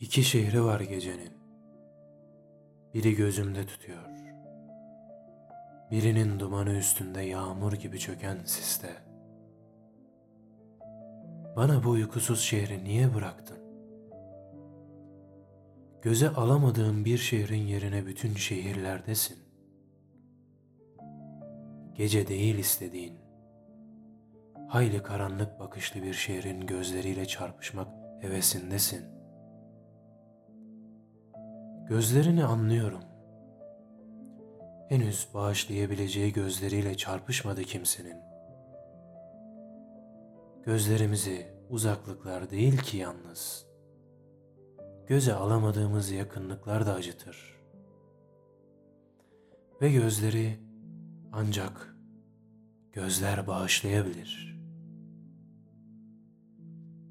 İki şehri var gecenin. Biri gözümde tutuyor. Birinin dumanı üstünde yağmur gibi çöken siste. Bana bu uykusuz şehri niye bıraktın? Göze alamadığım bir şehrin yerine bütün şehirlerdesin. Gece değil istediğin hayli karanlık bakışlı bir şehrin gözleriyle çarpışmak hevesindesin.'' Gözlerini anlıyorum. Henüz bağışlayabileceği gözleriyle çarpışmadı kimsenin. Gözlerimizi uzaklıklar değil ki yalnız. Göze alamadığımız yakınlıklar da acıtır. Ve gözleri ancak gözler bağışlayabilir.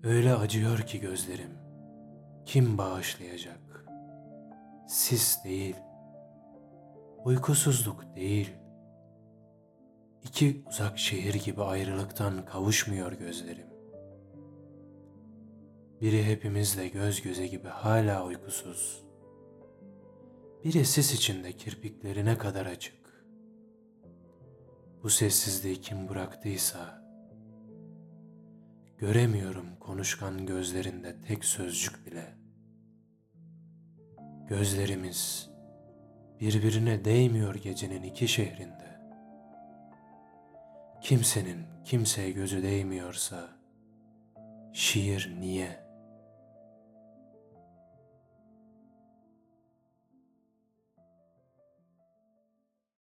Öyle acıyor ki gözlerim. Kim bağışlayacak? sis değil, uykusuzluk değil, iki uzak şehir gibi ayrılıktan kavuşmuyor gözlerim. Biri hepimizle göz göze gibi hala uykusuz. Biri sis içinde kirpiklerine kadar açık. Bu sessizliği kim bıraktıysa, göremiyorum konuşkan gözlerinde tek sözcük bile.'' Gözlerimiz birbirine değmiyor gecenin iki şehrinde. Kimsenin kimseye gözü değmiyorsa şiir niye?